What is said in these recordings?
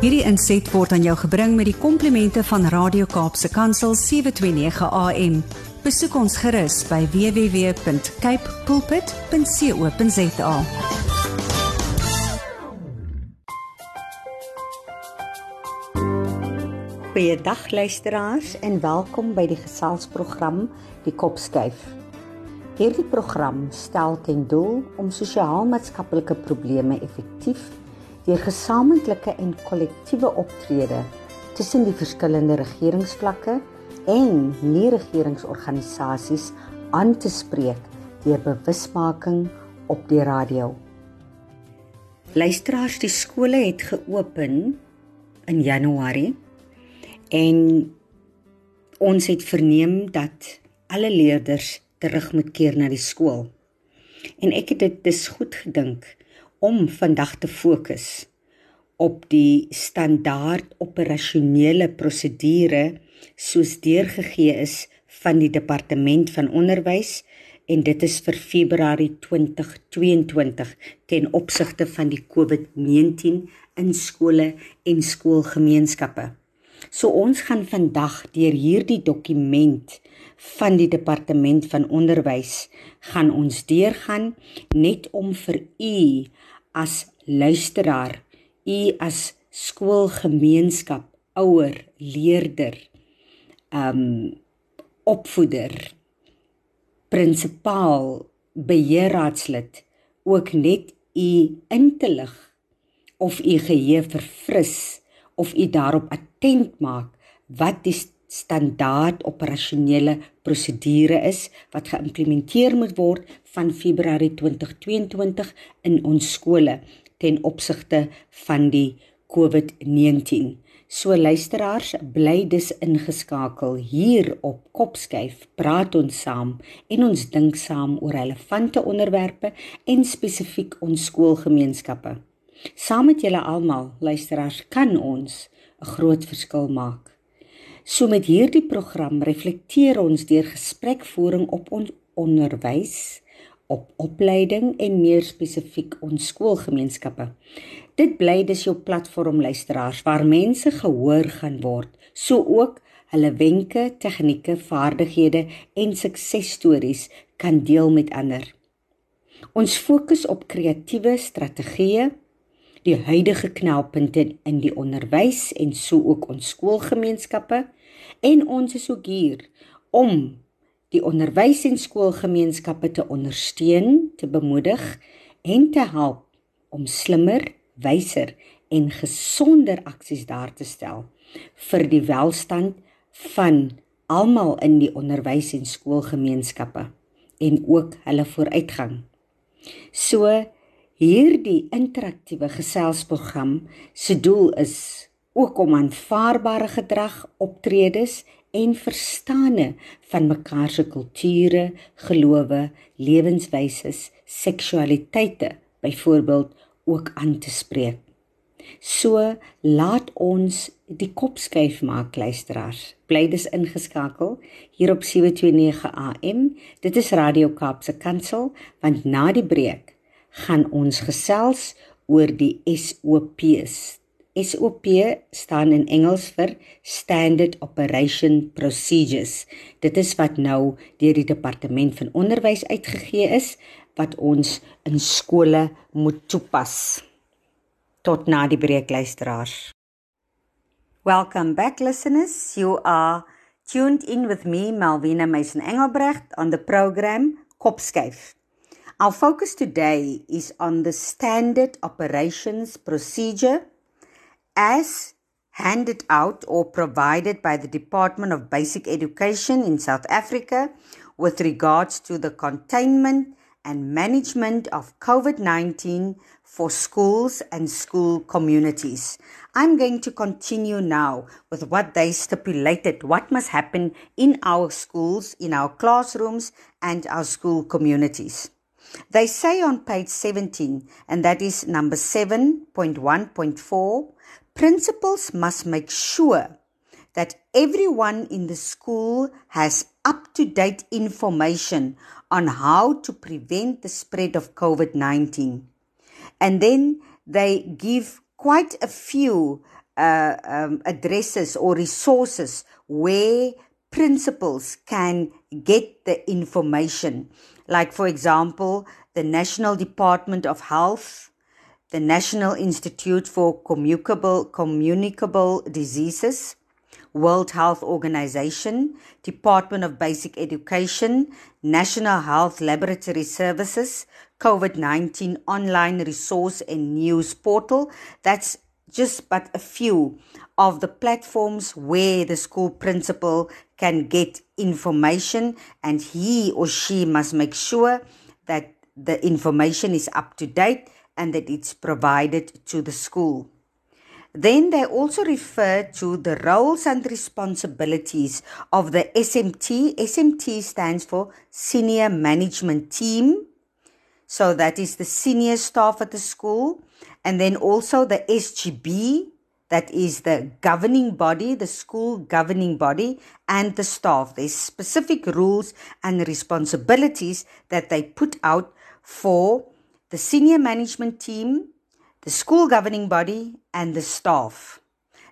Hierdie inset word aan jou gebring met die komplimente van Radio Kaapse Kansel 729 AM. Besoek ons gerus by www.cape pulpit.co.za. Goeiedag luisteraars en welkom by die geselsprogram Die Kopskuif. Hierdie program stel ten doel om sosiaal-maatskaplike probleme effektief deur gesamentlike en kollektiewe optrede tussen die verskillende regeringsvlakke en nie-regeringsorganisasies aan te spreek deur bewusmaking op die radio. Luisteraars, die skole het geopen in Januarie En ons het verneem dat alle leerders terug moet keer na die skool. En ek het dit dis goed gedink om vandag te fokus op die standaard operasionele prosedure soos deurgegee is van die departement van onderwys en dit is vir Februarie 2022 ten opsigte van die COVID-19 in skole en skoolgemeenskappe. So ons gaan vandag deur hierdie dokument van die departement van onderwys gaan ons deurgaan net om vir u as luisteraar, u as skoolgemeenskap, ouer, leerder, um opvoeder, prinsipaal, beheerraadslid ook net u in te lig of u geheue verfris of u daarop attent maak wat die standaard operasionele prosedure is wat geïmplementeer moet word van Februarie 2022 in ons skole ten opsigte van die COVID-19. So luisteraars, bly dus ingeskakel hier op Kopskyf. Praat ons saam en ons dink saam oor relevante onderwerpe en spesifiek ons skoolgemeenskappe. Saam met julle almal, luisteraars, kan ons 'n groot verskil maak. So met hierdie program reflekteer ons deur gesprekvoering op ons onderwys, op opleiding en meer spesifiek ons skoolgemeenskappe. Dit bly dis jou platform luisteraars waar mense gehoor gaan word, so ook hulle wenke, tegnieke, vaardighede en suksesstories kan deel met ander. Ons fokus op kreatiewe strategieë die huidige knelpunte in die onderwys en so ook ons skoolgemeenskappe en ons is ook hier om die onderwys en skoolgemeenskappe te ondersteun, te bemoedig en te help om slimmer, wyser en gesonder aksies daar te stel vir die welstand van almal in die onderwys en skoolgemeenskappe en ook hulle vooruitgang. So Hierdie interaktiewe geselsprogram se doel is ook om aanvaarbare gedrag, optredes en verstande van mekaar se kulture, gelowe, lewenswyses, seksualiteite byvoorbeeld ook aan te spreek. So laat ons die kop skuif maak luisteraars. Bly dis ingeskakel hier op 729 AM. Dit is Radio Kaapse Kansel want na die breek gaan ons gesels oor die SOP's. SOP staan in Engels vir Standard Operation Procedures. Dit is wat nou deur die departement van onderwys uitgegee is wat ons in skole moet toepas. Tot na die breek luisteraars. Welcome back listeners. You are tuned in with me Malvina Meisen Engelbrecht on the program Kopskyf. Our focus today is on the standard operations procedure as handed out or provided by the Department of Basic Education in South Africa with regards to the containment and management of COVID 19 for schools and school communities. I'm going to continue now with what they stipulated, what must happen in our schools, in our classrooms, and our school communities. They say on page 17, and that is number 7.1.4, principals must make sure that everyone in the school has up to date information on how to prevent the spread of COVID 19. And then they give quite a few uh, um, addresses or resources where principals can get the information. Like, for example, the National Department of Health, the National Institute for Communicable, Communicable Diseases, World Health Organization, Department of Basic Education, National Health Laboratory Services, COVID 19 online resource and news portal. That's just but a few of the platforms where the school principal can get information, and he or she must make sure that the information is up to date and that it's provided to the school. Then they also refer to the roles and responsibilities of the SMT. SMT stands for Senior Management Team. So that is the senior staff at the school. And then also the SGB, that is the governing body, the school governing body, and the staff. There's specific rules and responsibilities that they put out for the senior management team, the school governing body, and the staff.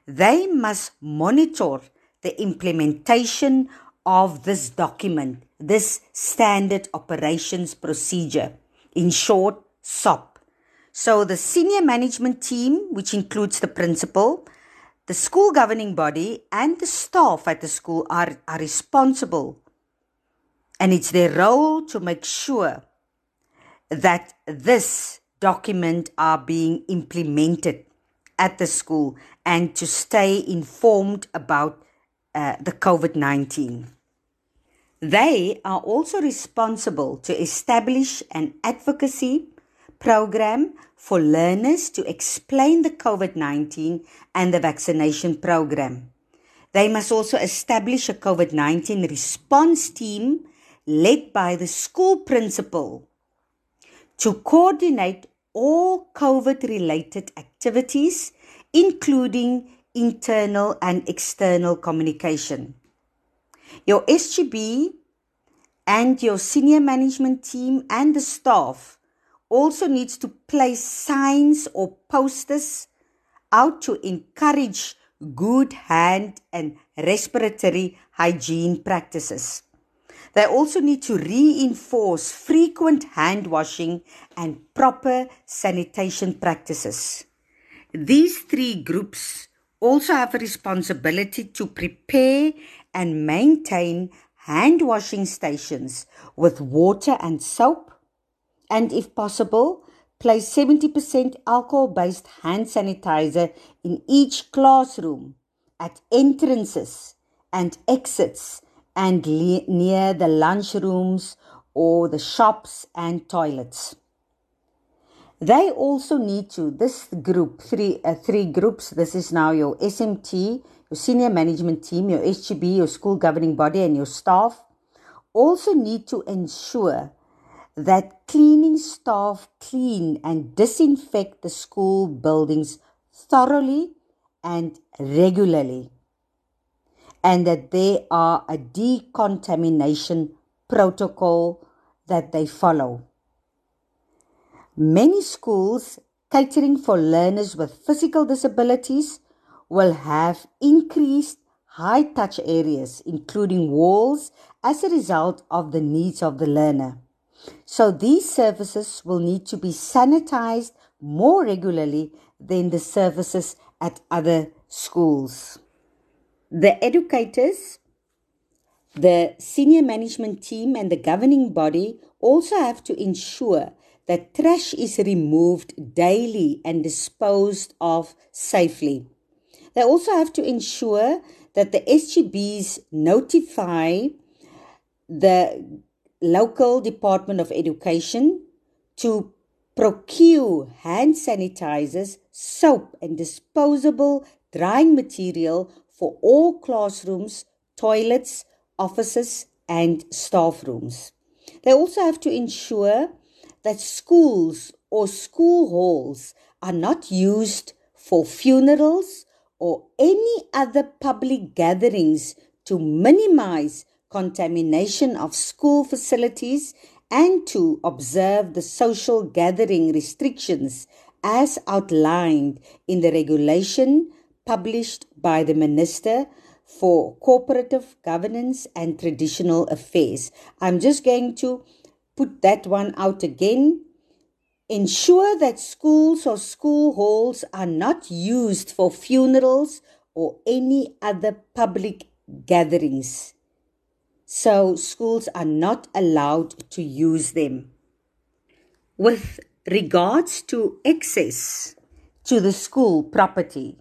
They must monitor the implementation of this document, this standard operations procedure, in short, SOP. So, the senior management team, which includes the principal, the school governing body, and the staff at the school, are, are responsible. And it's their role to make sure that this document are being implemented at the school and to stay informed about uh, the COVID 19. They are also responsible to establish an advocacy program for learners to explain the COVID 19 and the vaccination program. They must also establish a COVID 19 response team led by the school principal to coordinate all COVID related activities, including internal and external communication. Your SGB and your senior management team and the staff also needs to place signs or posters out to encourage good hand and respiratory hygiene practices. They also need to reinforce frequent hand washing and proper sanitation practices. These three groups also have a responsibility to prepare and maintain hand washing stations with water and soap, and if possible, place 70% alcohol based hand sanitizer in each classroom, at entrances and exits and le- near the lunchrooms or the shops and toilets. They also need to, this group, three, uh, three groups, this is now your SMT, your senior management team, your SGB, your school governing body, and your staff, also need to ensure that cleaning staff clean and disinfect the school buildings thoroughly and regularly and that there are a decontamination protocol that they follow. Many schools catering for learners with physical disabilities will have increased high touch areas, including walls, as a result of the needs of the learner. So these services will need to be sanitized more regularly than the services at other schools. The educators, the senior management team, and the governing body also have to ensure that trash is removed daily and disposed of safely. They also have to ensure that the SGBs notify the local Department of Education to procure hand sanitizers, soap, and disposable drying material for all classrooms, toilets, offices, and staff rooms. They also have to ensure that schools or school halls are not used for funerals or any other public gatherings to minimize contamination of school facilities and to observe the social gathering restrictions as outlined in the regulation published by the Minister for Cooperative Governance and Traditional Affairs. I'm just going to put that one out again. Ensure that schools or school halls are not used for funerals or any other public gatherings. So, schools are not allowed to use them. With regards to access to the school property,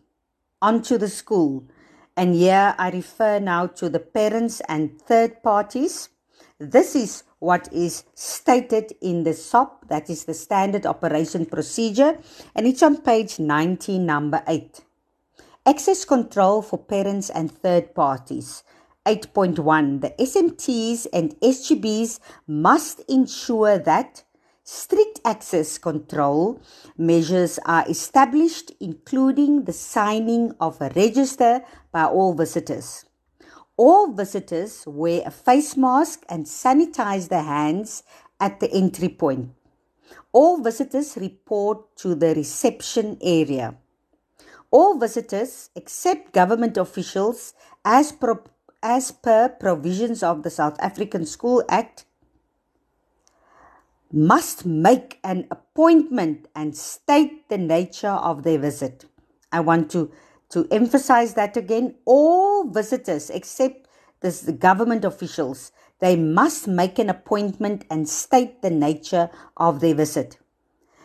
onto the school, and here I refer now to the parents and third parties. This is what is stated in the SOP, that is the Standard Operation Procedure, and it's on page 19, number 8. Access control for parents and third parties. 8.1 The SMTs and SGBs must ensure that strict access control measures are established, including the signing of a register by all visitors. All visitors wear a face mask and sanitize their hands at the entry point. All visitors report to the reception area. All visitors, except government officials, as, pro- as per provisions of the South African School Act, must make an appointment and state the nature of their visit. I want to, to emphasize that again. All visitors, except this, the government officials, they must make an appointment and state the nature of their visit.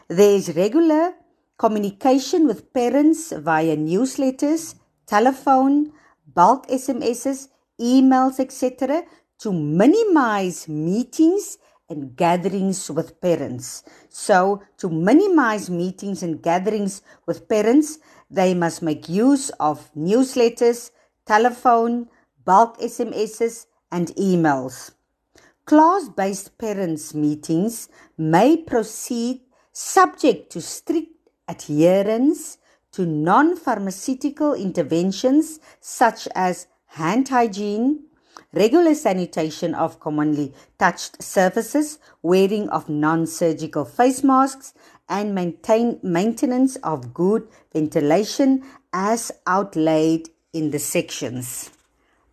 There is regular communication with parents via newsletters, telephone, bulk SMSs, emails, etc., to minimize meetings and gatherings with parents. So, to minimize meetings and gatherings with parents, they must make use of newsletters, telephone, bulk SMSs, and emails. Class based parents' meetings may proceed subject to strict adherence to non pharmaceutical interventions such as hand hygiene, regular sanitation of commonly touched surfaces, wearing of non surgical face masks, and maintain, maintenance of good ventilation as outlaid in the sections.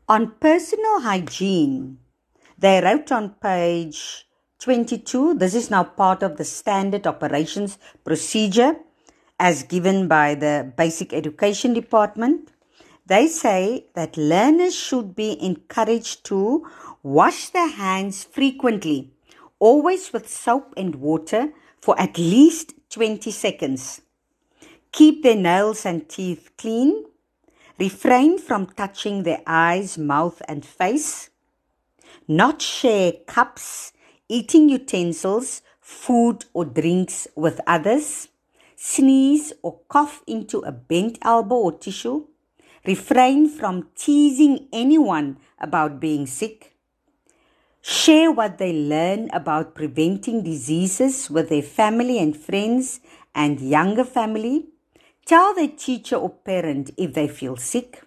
On personal hygiene, they wrote on page 22, this is now part of the standard operations procedure as given by the Basic Education Department. They say that learners should be encouraged to wash their hands frequently, always with soap and water for at least 20 seconds. Keep their nails and teeth clean. Refrain from touching their eyes, mouth, and face. Not share cups, eating utensils, food, or drinks with others sneeze or cough into a bent elbow or tissue. Refrain from teasing anyone about being sick. Share what they learn about preventing diseases with their family and friends and younger family. Tell their teacher or parent if they feel sick.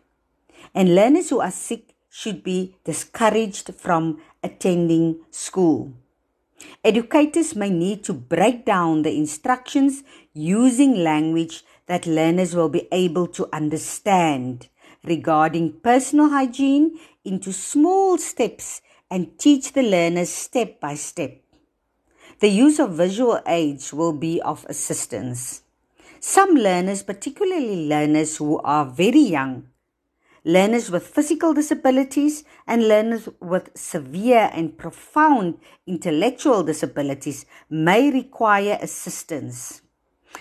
And learners who are sick should be discouraged from attending school. Educators may need to break down the instructions using language that learners will be able to understand regarding personal hygiene into small steps and teach the learners step by step. The use of visual aids will be of assistance. Some learners, particularly learners who are very young, learners with physical disabilities, and learners with severe and profound intellectual disabilities may require assistance.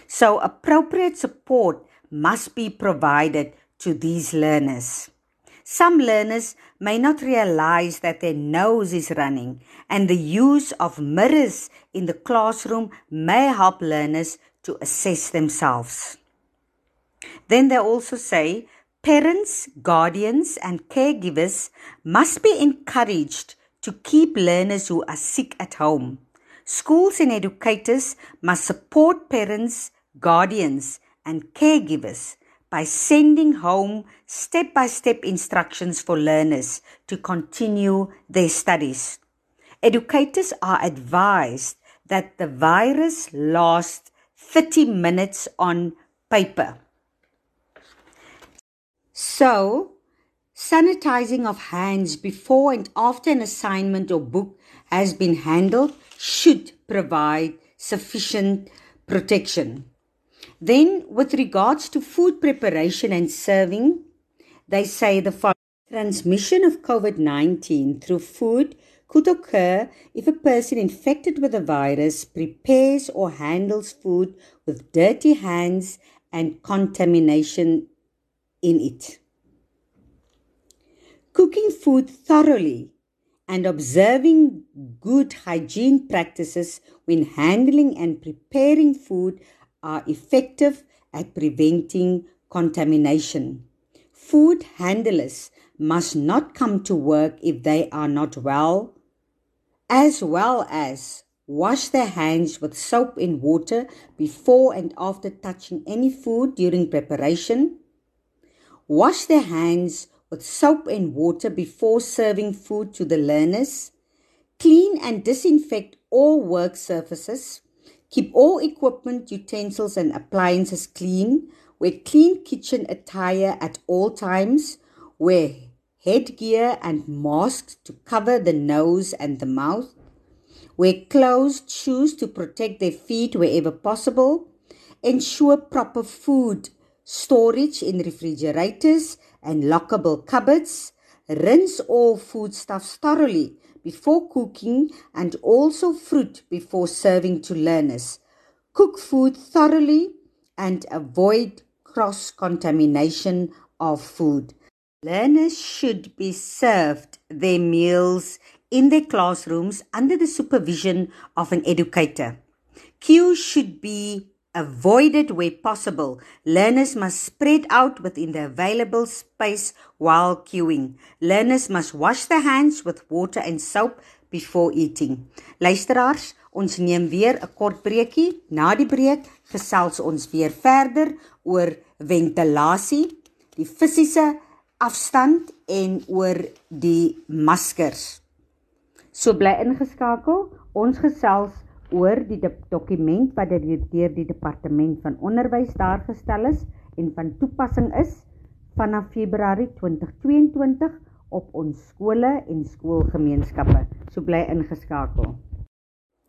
So, appropriate support must be provided to these learners. Some learners may not realize that their nose is running, and the use of mirrors in the classroom may help learners to assess themselves. Then they also say Parents, guardians, and caregivers must be encouraged to keep learners who are sick at home. Schools and educators must support parents, guardians, and caregivers by sending home step by step instructions for learners to continue their studies. Educators are advised that the virus lasts 30 minutes on paper. So, sanitizing of hands before and after an assignment or book has been handled should provide sufficient protection. Then, with regards to food preparation and serving, they say the transmission of COVID 19 through food could occur if a person infected with the virus prepares or handles food with dirty hands and contamination in it. Cooking food thoroughly and observing good hygiene practices when handling and preparing food are effective at preventing contamination. Food handlers must not come to work if they are not well as well as wash their hands with soap and water before and after touching any food during preparation. Wash their hands with soap and water before serving food to the learners. Clean and disinfect all work surfaces. Keep all equipment, utensils, and appliances clean. Wear clean kitchen attire at all times. Wear headgear and masks to cover the nose and the mouth, wear closed shoes to protect their feet wherever possible, ensure proper food storage in refrigerators and lockable cupboards, rinse all foodstuffs thoroughly before cooking and also fruit before serving to learners. Cook food thoroughly and avoid cross contamination of food. Learners should be served their meals in their classrooms under the supervision of an educator. Queues should be avoided where possible. Learners must spread out within the available space while queuing. Learners must wash their hands with water and soap before eating. Luisteraars, ons neem weer 'n kort breekie. Na die breek gesels ons weer verder oor ventilasie, die fisiese afstand en oor die maskers. So bly ingeskakel. Ons gesels oor die dokument wat deur die departement van onderwys daar gestel is en van toepassing is vanaf Februarie 2022 op ons skole en skoolgemeenskappe. So bly ingeskakel.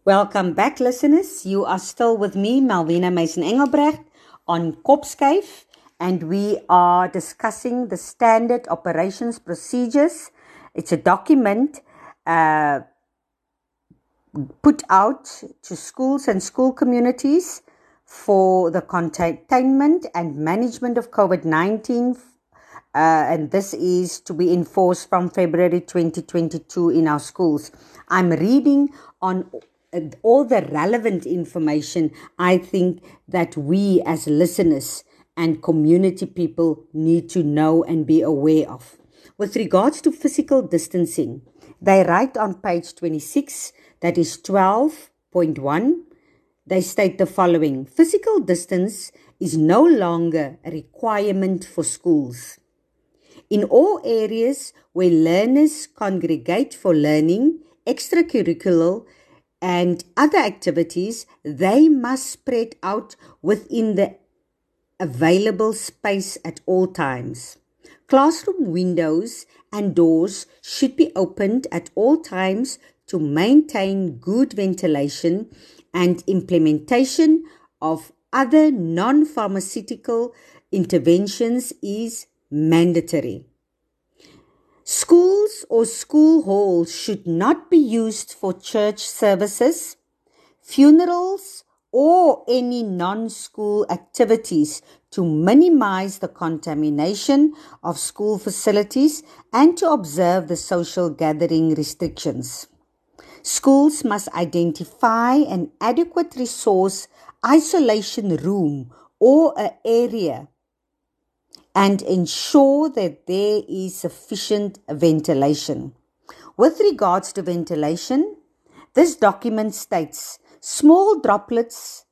Welcome back listeners. You are still with me Malvina Meisen Engelbrecht on Kopskyf and we are discussing the standard operations procedures. It's a document uh, put out to schools and school communities for the containment and management of COVID 19. Uh, and this is to be enforced from February 2022 in our schools. I'm reading on all the relevant information I think that we as listeners and community people need to know and be aware of. With regards to physical distancing, they write on page 26, that is 12.1, they state the following Physical distance is no longer a requirement for schools. In all areas where learners congregate for learning, extracurricular, and other activities, they must spread out within the available space at all times. Classroom windows and doors should be opened at all times to maintain good ventilation and implementation of other non pharmaceutical interventions is mandatory. Schools or school halls should not be used for church services, funerals, or any non school activities to minimize the contamination of school facilities and to observe the social gathering restrictions. Schools must identify an adequate resource isolation room or an area and ensure that there is sufficient ventilation. With regards to ventilation, this document states Small droplets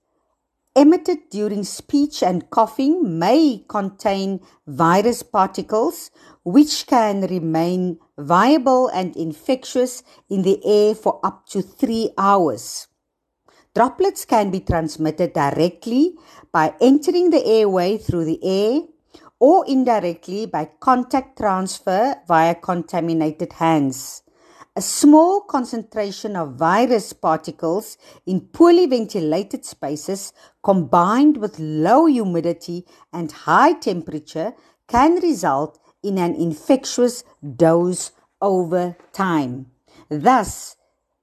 emitted during speech and coughing may contain virus particles which can remain viable and infectious in the air for up to three hours. Droplets can be transmitted directly by entering the airway through the air or indirectly by contact transfer via contaminated hands. A small concentration of virus particles in poorly ventilated spaces combined with low humidity and high temperature can result in an infectious dose over time. Thus,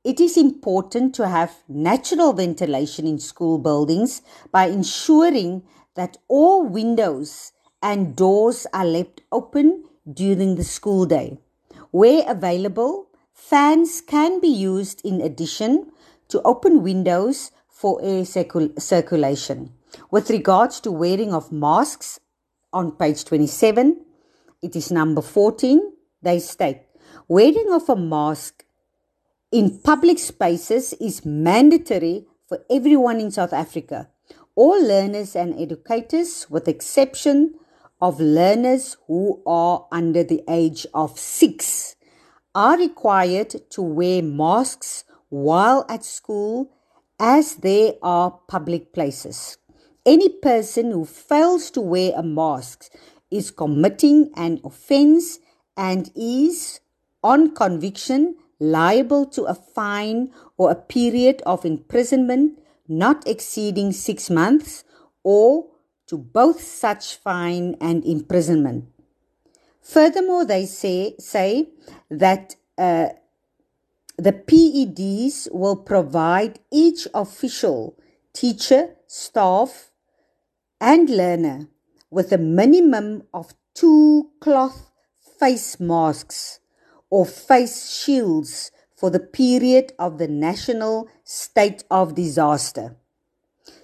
it is important to have natural ventilation in school buildings by ensuring that all windows and doors are left open during the school day. Where available, fans can be used in addition to open windows for air circul- circulation. With regards to wearing of masks, on page 27, it is number 14, they state wearing of a mask in public spaces is mandatory for everyone in South Africa. All learners and educators, with exception of learners who are under the age of six, are required to wear masks while at school as they are public places. Any person who fails to wear a mask is committing an offense and is, on conviction, liable to a fine or a period of imprisonment not exceeding six months or to both such fine and imprisonment. Furthermore, they say, say that uh, the PEDs will provide each official, teacher, staff, and learner with a minimum of two cloth face masks or face shields for the period of the national state of disaster.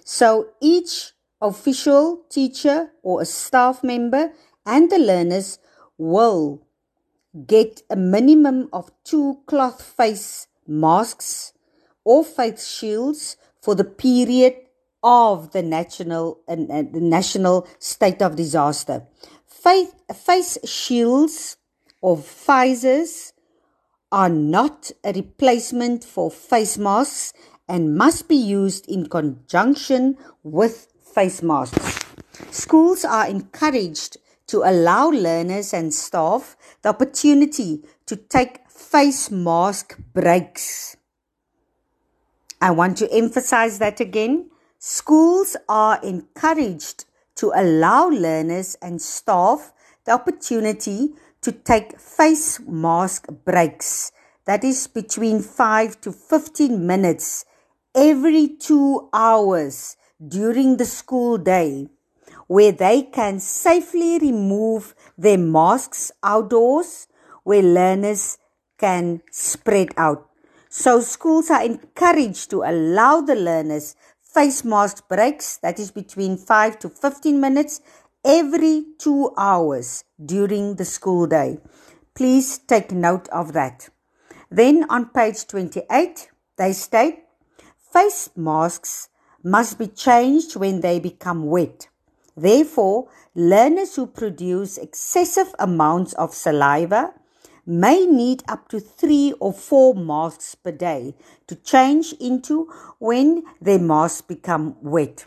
So each official, teacher, or a staff member and the learners will get a minimum of two cloth face masks or face shields for the period of the national and uh, the national state of disaster. Face shields or visors are not a replacement for face masks and must be used in conjunction with face masks. Schools are encouraged to allow learners and staff the opportunity to take face mask breaks. I want to emphasize that again. Schools are encouraged to allow learners and staff the opportunity to take face mask breaks, that is between 5 to 15 minutes every two hours during the school day, where they can safely remove their masks outdoors, where learners can spread out. So schools are encouraged to allow the learners face mask breaks, that is between 5 to 15 minutes every two hours during the school day. Please take note of that. Then on page 28, they state face masks must be changed when they become wet. Therefore, learners who produce excessive amounts of saliva may need up to three or four masks per day to change into when their masks become wet.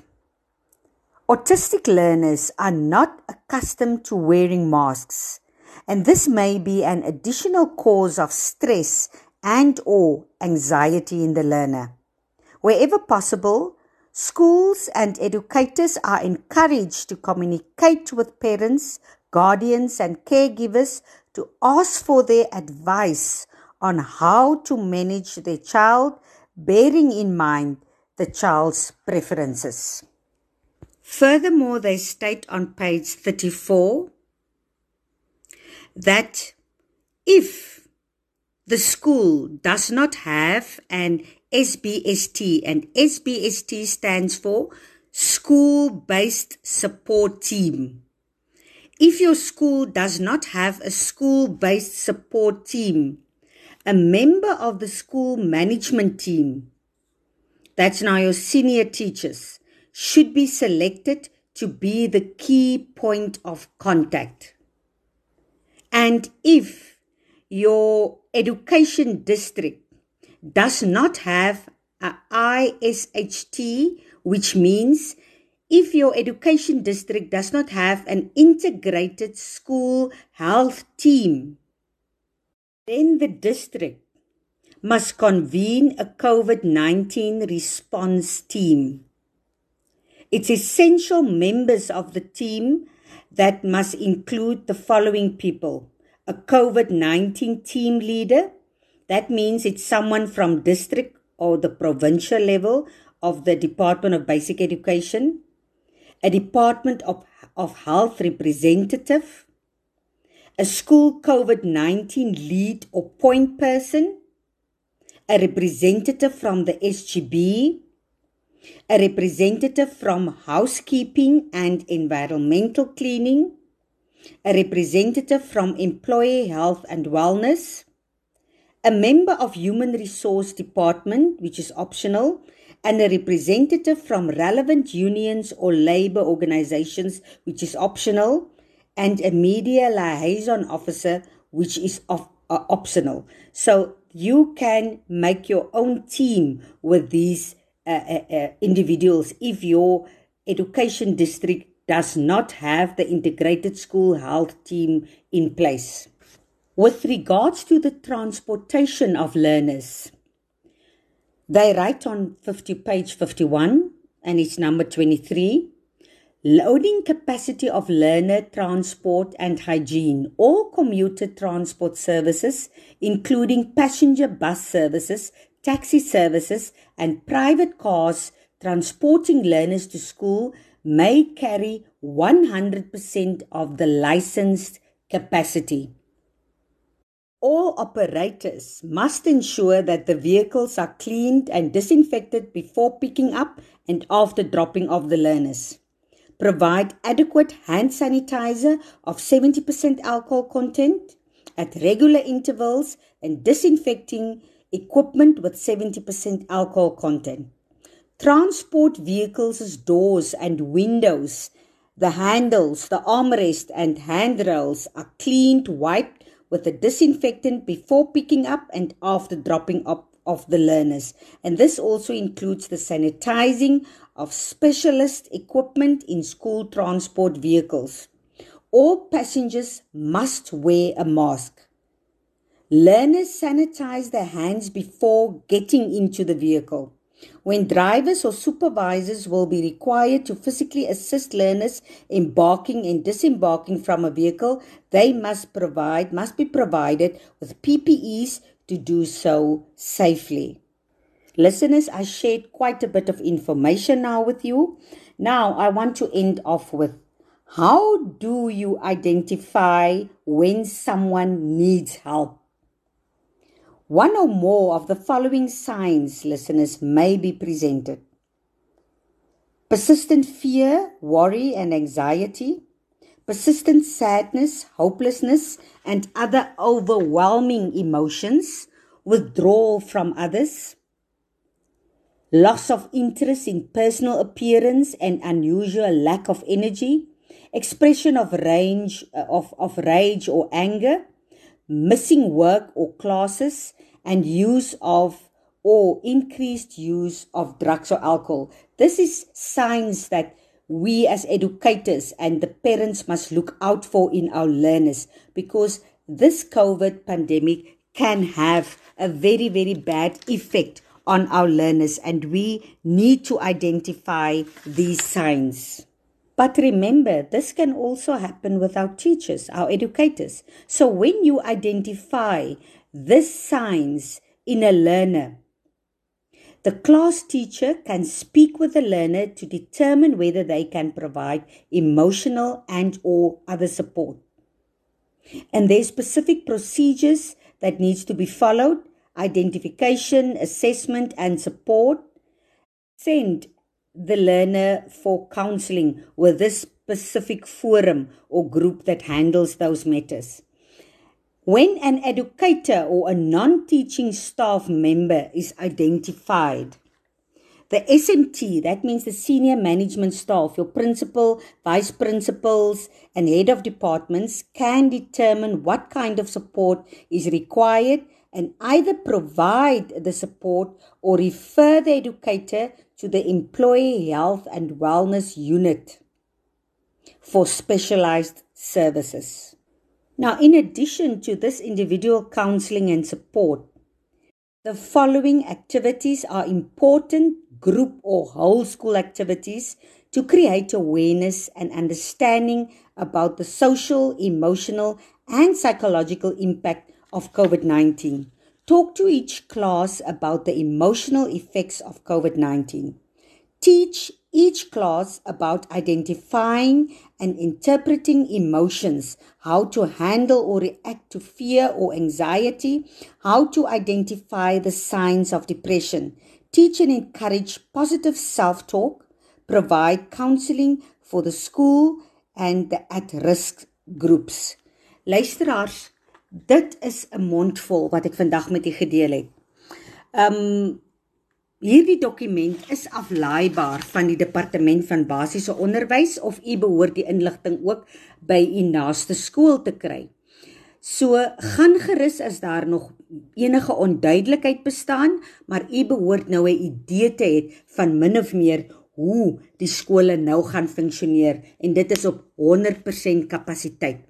Autistic learners are not accustomed to wearing masks, and this may be an additional cause of stress and or anxiety in the learner. Wherever possible, schools and educators are encouraged to communicate with parents, guardians and caregivers to ask for their advice on how to manage their child, bearing in mind the child's preferences. Furthermore, they state on page 34 that if the school does not have an SBST, and SBST stands for School Based Support Team. If your school does not have a school based support team, a member of the school management team, that's now your senior teachers, should be selected to be the key point of contact. And if your education district does not have a ISHT, which means if your education district does not have an integrated school health team, then the district must convene a COVID 19 response team. It's essential members of the team that must include the following people a COVID 19 team leader. That means it's someone from district or the provincial level of the Department of Basic Education, a Department of, of Health representative, a school COVID 19 lead or point person, a representative from the SGB, a representative from housekeeping and environmental cleaning, a representative from employee health and wellness, a member of human resource department which is optional and a representative from relevant unions or labor organizations which is optional and a media liaison officer which is of, uh, optional so you can make your own team with these uh, uh, uh, individuals if your education district does not have the integrated school health team in place. With regards to the transportation of learners, they write on 50 page 51 and it's number 23 loading capacity of learner transport and hygiene. All commuter transport services including passenger bus services taxi services and private cars transporting learners to school may carry 100% of the licensed capacity all operators must ensure that the vehicles are cleaned and disinfected before picking up and after dropping off the learners provide adequate hand sanitizer of 70% alcohol content at regular intervals and disinfecting equipment with 70% alcohol content. Transport vehicles' doors and windows, the handles, the armrest, and handrails are cleaned, wiped with a disinfectant before picking up and after dropping up of the learners. And this also includes the sanitizing of specialist equipment in school transport vehicles. All passengers must wear a mask. Learners sanitize their hands before getting into the vehicle. When drivers or supervisors will be required to physically assist learners embarking and disembarking from a vehicle, they must provide must be provided with PPEs to do so safely. Listeners, I shared quite a bit of information now with you. Now, I want to end off with how do you identify when someone needs help? One or more of the following signs, listeners, may be presented. Persistent fear, worry, and anxiety, persistent sadness, hopelessness, and other overwhelming emotions, withdrawal from others. Loss of interest in personal appearance and unusual lack of energy, expression of range uh, of, of rage or anger, missing work or classes, and use of or increased use of drugs or alcohol. This is signs that we as educators and the parents must look out for in our learners because this COVID pandemic can have a very, very bad effect on our learners, and we need to identify these signs. But remember, this can also happen with our teachers, our educators. So when you identify these signs in a learner, the class teacher can speak with the learner to determine whether they can provide emotional and or other support. And there's specific procedures that needs to be followed identification, assessment, and support. Send the learner for counseling with this specific forum or group that handles those matters. When an educator or a non teaching staff member is identified, the SMT, that means the senior management staff, your principal, vice principals, and head of departments, can determine what kind of support is required and either provide the support or refer the educator to the employee health and wellness unit for specialized services. Now, in addition to this individual counseling and support, the following activities are important group or whole school activities to create awareness and understanding about the social, emotional, and psychological impact of COVID 19. Talk to each class about the emotional effects of COVID 19. Teach each class about identifying and interpreting emotions, how to handle or react to fear or anxiety, how to identify the signs of depression. Teach and encourage positive self talk, provide counseling for the school and the at risk groups. Luisteraars, dit is 'n mondvol wat ek vandag met u gedeel het. Um Hierdie dokument is aflaaibaar van die departement van basiese onderwys of u behoort die inligting ook by u naaste skool te kry. So gaan gerus as daar nog enige onduidelikheid bestaan, maar u behoort nou 'n idee te hê van min of meer hoe die skole nou gaan funksioneer en dit is op 100% kapasiteit.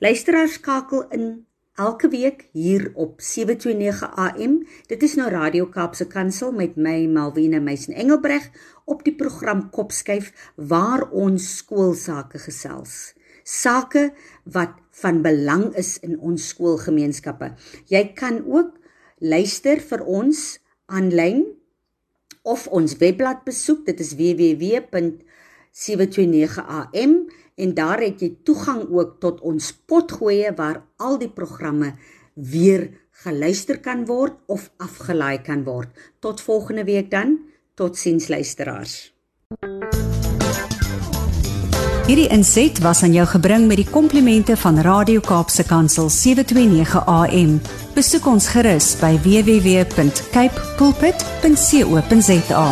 Luisteraars skakel in elke week hier op 729 AM. Dit is nou Radio Kaapse Kansel met my Malvina Meisen Engelbreg op die program Kopskuif waar ons skoolsake gesels. Sake wat van belang is in ons skoolgemeenskappe. Jy kan ook luister vir ons aanlyn of ons webblad besoek. Dit is www.729am en daar het jy toegang ook tot ons potgoeie waar al die programme weer geluister kan word of afgelaai kan word. Tot volgende week dan. Totsiens luisteraars. Hierdie inset was aan jou gebring met die komplimente van Radio Kaapse Kansel 729 AM. Besoek ons gerus by www.cape pulpit.co.za.